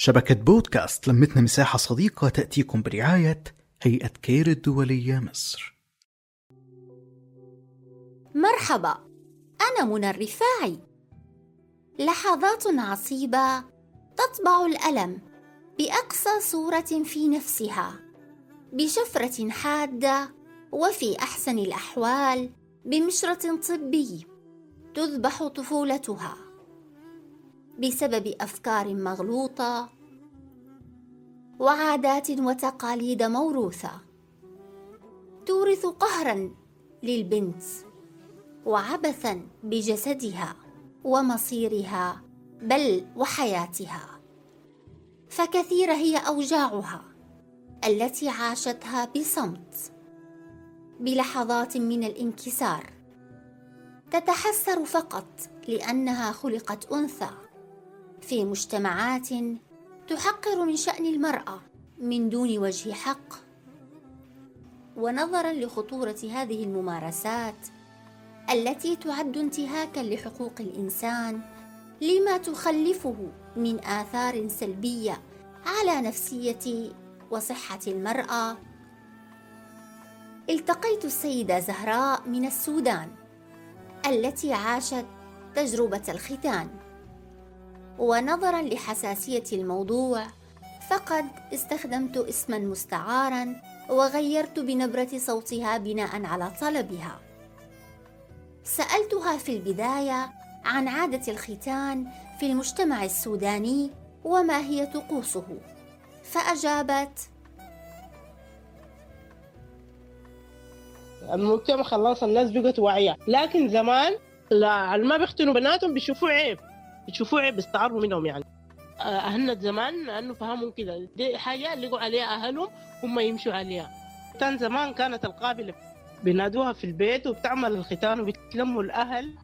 شبكة بودكاست لمتنا مساحة صديقة تأتيكم برعاية هيئة كير الدولية مصر. مرحبا أنا منى الرفاعي. لحظات عصيبة تطبع الألم بأقصى صورة في نفسها بشفرة حادة وفي أحسن الأحوال بمشرة طبي تذبح طفولتها. بسبب أفكار مغلوطة وعادات وتقاليد موروثة تورث قهرا للبنت وعبثا بجسدها ومصيرها بل وحياتها فكثيره هي أوجاعها التي عاشتها بصمت بلحظات من الانكسار تتحسر فقط لأنها خلقت أنثى. في مجتمعات تحقر من شأن المرأة من دون وجه حق. ونظرا لخطورة هذه الممارسات التي تعد انتهاكا لحقوق الإنسان لما تخلفه من آثار سلبية على نفسية وصحة المرأة. التقيت السيدة زهراء من السودان التي عاشت تجربة الختان. ونظرا لحساسية الموضوع فقد استخدمت اسما مستعارا وغيرت بنبرة صوتها بناء على طلبها. سألتها في البداية عن عادة الختان في المجتمع السوداني وما هي طقوسه فأجابت المجتمع خلاص الناس بقت واعية. لكن زمان لا ما بيختنوا بناتهم بيشوفوه عيب. بيشوفوه عيب بيستعروا منهم يعني. اهلنا زمان أنه فهموا كده. دي حاجة لقوا عليها أهلهم هم يمشوا عليها. كان زمان كانت القابلة بينادوها في البيت وبتعمل الختان وبتلموا الأهل.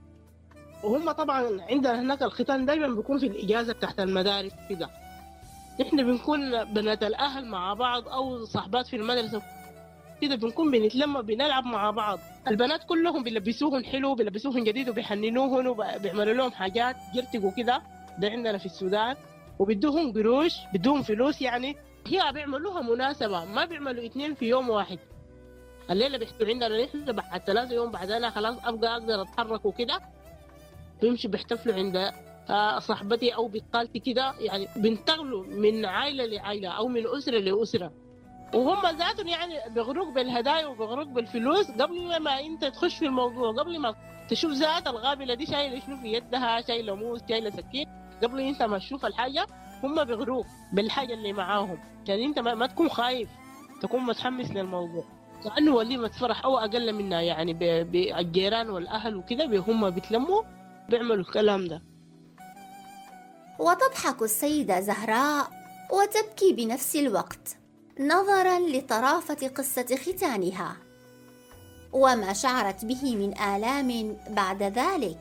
وهم طبعا عندنا هناك الختان دائما بيكون في الإجازة تحت المدارس كده. نحن بنكون بنات الأهل مع بعض أو صحبات في المدرسة. كده بنكون بنتلم بنلعب مع بعض. البنات كلهم بيلبسوهم حلو بيلبسوهم جديد وبيحننوهم وبيعملوا لهم حاجات جرتقوا كده. ده عندنا في السودان. وبيدوهم قروش بدوهم فلوس يعني. هي بيعملوها مناسبة ما بيعملوا اثنين في يوم واحد. الليلة بيحكوا عندنا نحن بعد ثلاثة يوم بعدين خلاص أبقى أقدر أتحرك وكده. بيمشي بيحتفلوا عند آه، صاحبتي أو بقالتي كده. يعني بينتقلوا من عائلة لعائلة أو من أسرة لأسرة. وهم ذاتهم يعني بيغروك بالهدايا وبيغروك بالفلوس قبل ما انت تخش في الموضوع قبل ما تشوف ذات الغابله دي شايله شنو في يدها شايله موس شايله سكين قبل انت ما تشوف الحاجة هم بيغروك بالحاجة اللي معاهم. عشان يعني انت ما, تكون خايف تكون متحمس للموضوع. كأنه وليمه فرح أو أقل منها يعني بالجيران والأهل وكده هم بيتلموا بيعملوا الكلام ده. وتضحك السيدة زهراء وتبكي بنفس الوقت. نظرا لطرافة قصة ختانها. وما شعرت به من آلام بعد ذلك.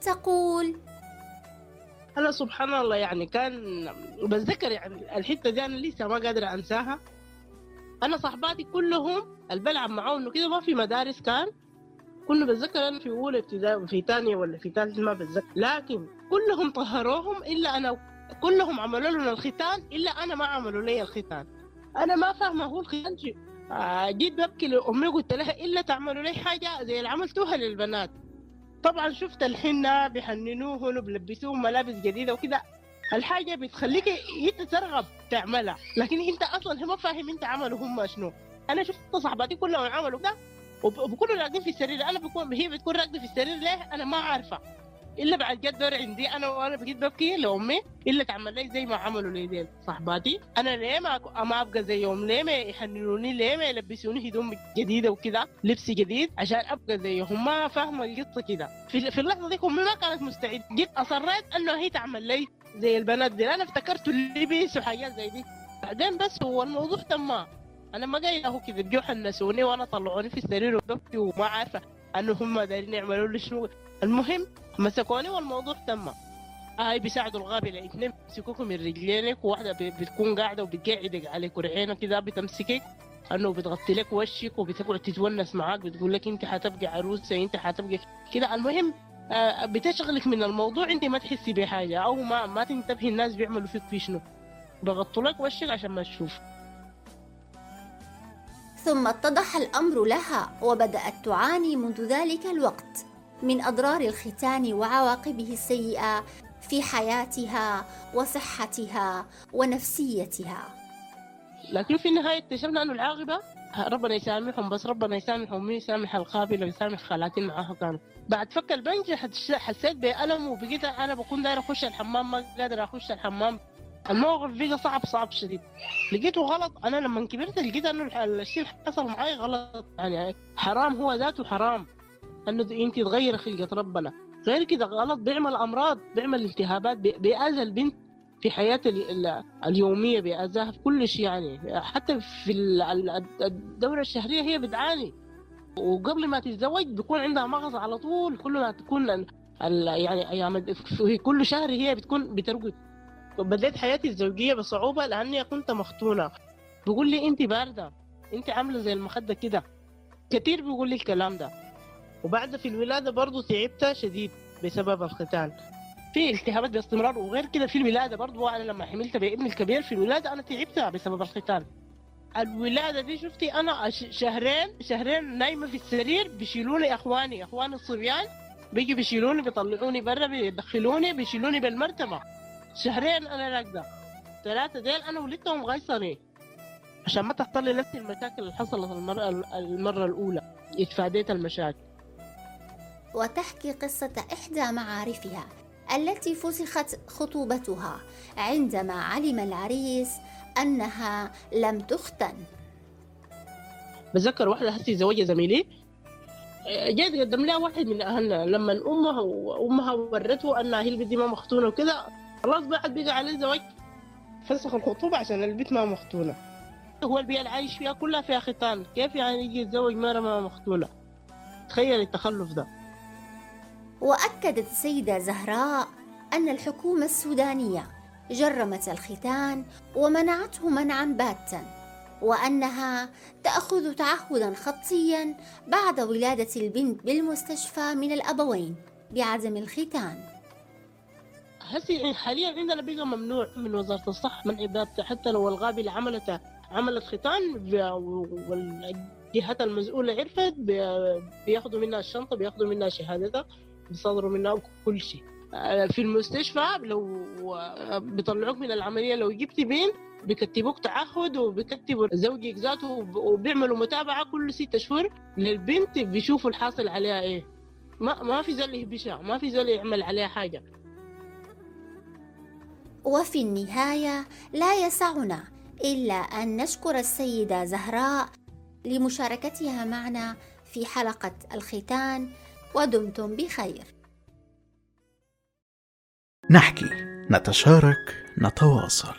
تقول أنا سبحان الله يعني كان بتذكر يعني الحتة دي أنا لسه ما قادره أنساها. أنا صحباتي كلهم اللي بلعب معاهم إنه كده ما في مدارس كان. كنا بتذكر أنا في أولى ابتدائي في ثانية ولا في ثالثه ما بتذكر. لكن كلهم طهروهم إلا أنا كلهم عملوا لنا الختان إلا أنا ما عملوا لي الختان. أنا ما فاهمة هو الختان آه جيت ببكي لأمي قلت لها إلا تعملوا لي حاجة زي اللي عملتوها للبنات. طبعا شفت الحنة بيحننوهن وبيلبسوهم ملابس جديدة وكده. الحاجة بتخليك انت ترغب تعملها لكن أنت أصلا ما فاهم أنت عملوا هم شنو. أنا شفت صاحباتي كلهم عملوا ده وبكونوا راقدين في السرير أنا بكون هي بتكون راقده في السرير ليه؟ أنا ما عارفة. إلا بعد جد دور عندي أنا وأنا بقيت ببكي لأمي إلا تعمل لي زي ما عملوا لي ديل صاحباتي. أنا ليه ما ما أبقى زيهم؟ ليه ما يحننوني؟ ليه ما يلبسوني هدوم جديدة وكذا لبس جديد عشان أبقى زيهم؟ ما فاهمة القصة كده في, في اللحظة دي أمي ما كانت مستعدة. جيت أصريت إنه هي تعمل لي زي البنات دي أنا افتكرت اللبس وحاجات زي دي. بعدين بس هو الموضوع تم أنا ما قايله هو كذا. بيجوا حنسوني وأنا طلعوني في السرير وببكي وما عارفة. انه هم دايرين يعملوا لي شنو؟ المهم مسكوني والموضوع تم. هاي بيساعدوا الغابة اثنين بيمسكوك من رجلينك وواحدة بتكون قاعدة وبتقعدك على كرعينك كذا بتمسكك أنه بتغطي لك وشك وبتقعد تتونس معاك بتقول لك أنت حتبقى عروسة أنت حتبقى كده. المهم بتشغلك من الموضوع أنت ما تحسي بحاجة أو ما ما تنتبهي الناس بيعملوا فيك في شنو. بغطوا لك وشك عشان ما تشوف. ثم اتضح الأمر لها وبدأت تعاني منذ ذلك الوقت من أضرار الختان وعواقبه السيئة في حياتها وصحتها ونفسيتها. لكن في النهاية اكتشفنا انه العاقبة ربنا يسامحهم بس ربنا يسامحهم مين يسامح القابله ويسامح خالاتي معاها كانوا بعد فك البنج حسيت بألم وبقيت أنا بكون داير أخش الحمام ما قادر أخش الحمام. الموقف بقى صعب صعب شديد. لقيته غلط. أنا لما كبرت لقيت إنه الشيء حصل معي غلط. يعني حرام هو ذاته حرام. إنه انت تغير خلقة ربنا. غير كده غلط. بيعمل أمراض بيعمل التهابات بيأذى البنت في حياة اليومية بيأذاها في كل شيء يعني. حتى في الدورة الشهرية هي بتعاني. وقبل ما تتزوج بيكون عندها مغص على طول. كل ما تكون يعني أيام في كل شهر هي بتكون بترقد. بديت حياتي الزوجية بصعوبة لأني كنت مختونة بيقول لي أنت باردة. أنت عاملة زي المخدة كده. كثير بيقول لي الكلام ده. وبعد في الولادة برضو تعبت شديد بسبب الختان في التهابات باستمرار. وغير كده في الولادة برضو. أنا لما حملت بابني الكبير في الولادة أنا تعبت بسبب الختان الولادة دي شفتي أنا شهرين شهرين نايمة في السرير بيشيلوني إخواني. إخواني الصبيان بيجي بيشيلوني بيطلعوني برا بيدخلوني بيشيلوني بالمرتبة. شهرين أنا راكده ثلاثة ديل أنا ولدتهم غيصني. عشان ما تحصل لي نفس المشاكل اللي حصلت المره المرة الأولى. اتفاديت المشاكل. وتحكي قصة إحدى معارفها التي فسخت خطوبتها عندما علم العريس أنها لم تختن. بتذكر واحدة هسي زوجة زميلي؟ جيت قدم لها واحد من أهلنا. لما أمها وأمها ورته أنها هي ما مختونة وكذا خلاص بعد بقى عليه زواج. فسخ الخطوبة عشان البنت ما مختونة هو البيئة اللي عايش فيها كلها فيها ختان. كيف يعني يجي يتزوج مرة ما مختونة تخيل التخلف ده. وأكدت السيدة زهراء أن الحكومة السودانية جرمت الختان ومنعته منعا باتا وأنها تأخذ تعهدا خطيا بعد ولادة البنت بالمستشفى من الأبوين بعدم الختان. هسي حاليا عندنا بقى ممنوع من وزارة الصحة من عبادته حتى لو الغابة اللي عملت عملت ختان والجهات المسؤولة عرفت بياخذوا منها الشنطة بياخذوا منها شهادتها بيصدروا منها كل شيء. آه، في المستشفى لو بيطلعوك من العملية لو جبت بنت بيكتبوك تعهد وبيكتبوا زوجك ذاته وبيعملوا متابعة كل ستة أشهر للبنت بيشوفوا الحاصل عليها إيه. ما ما في زول يهبشها ما في زول يعمل عليها حاجة. وفي النهاية لا يسعنا إلا أن نشكر السيدة زهراء لمشاركتها معنا في حلقة الختان ودمتم بخير. نحكي نتشارك نتواصل.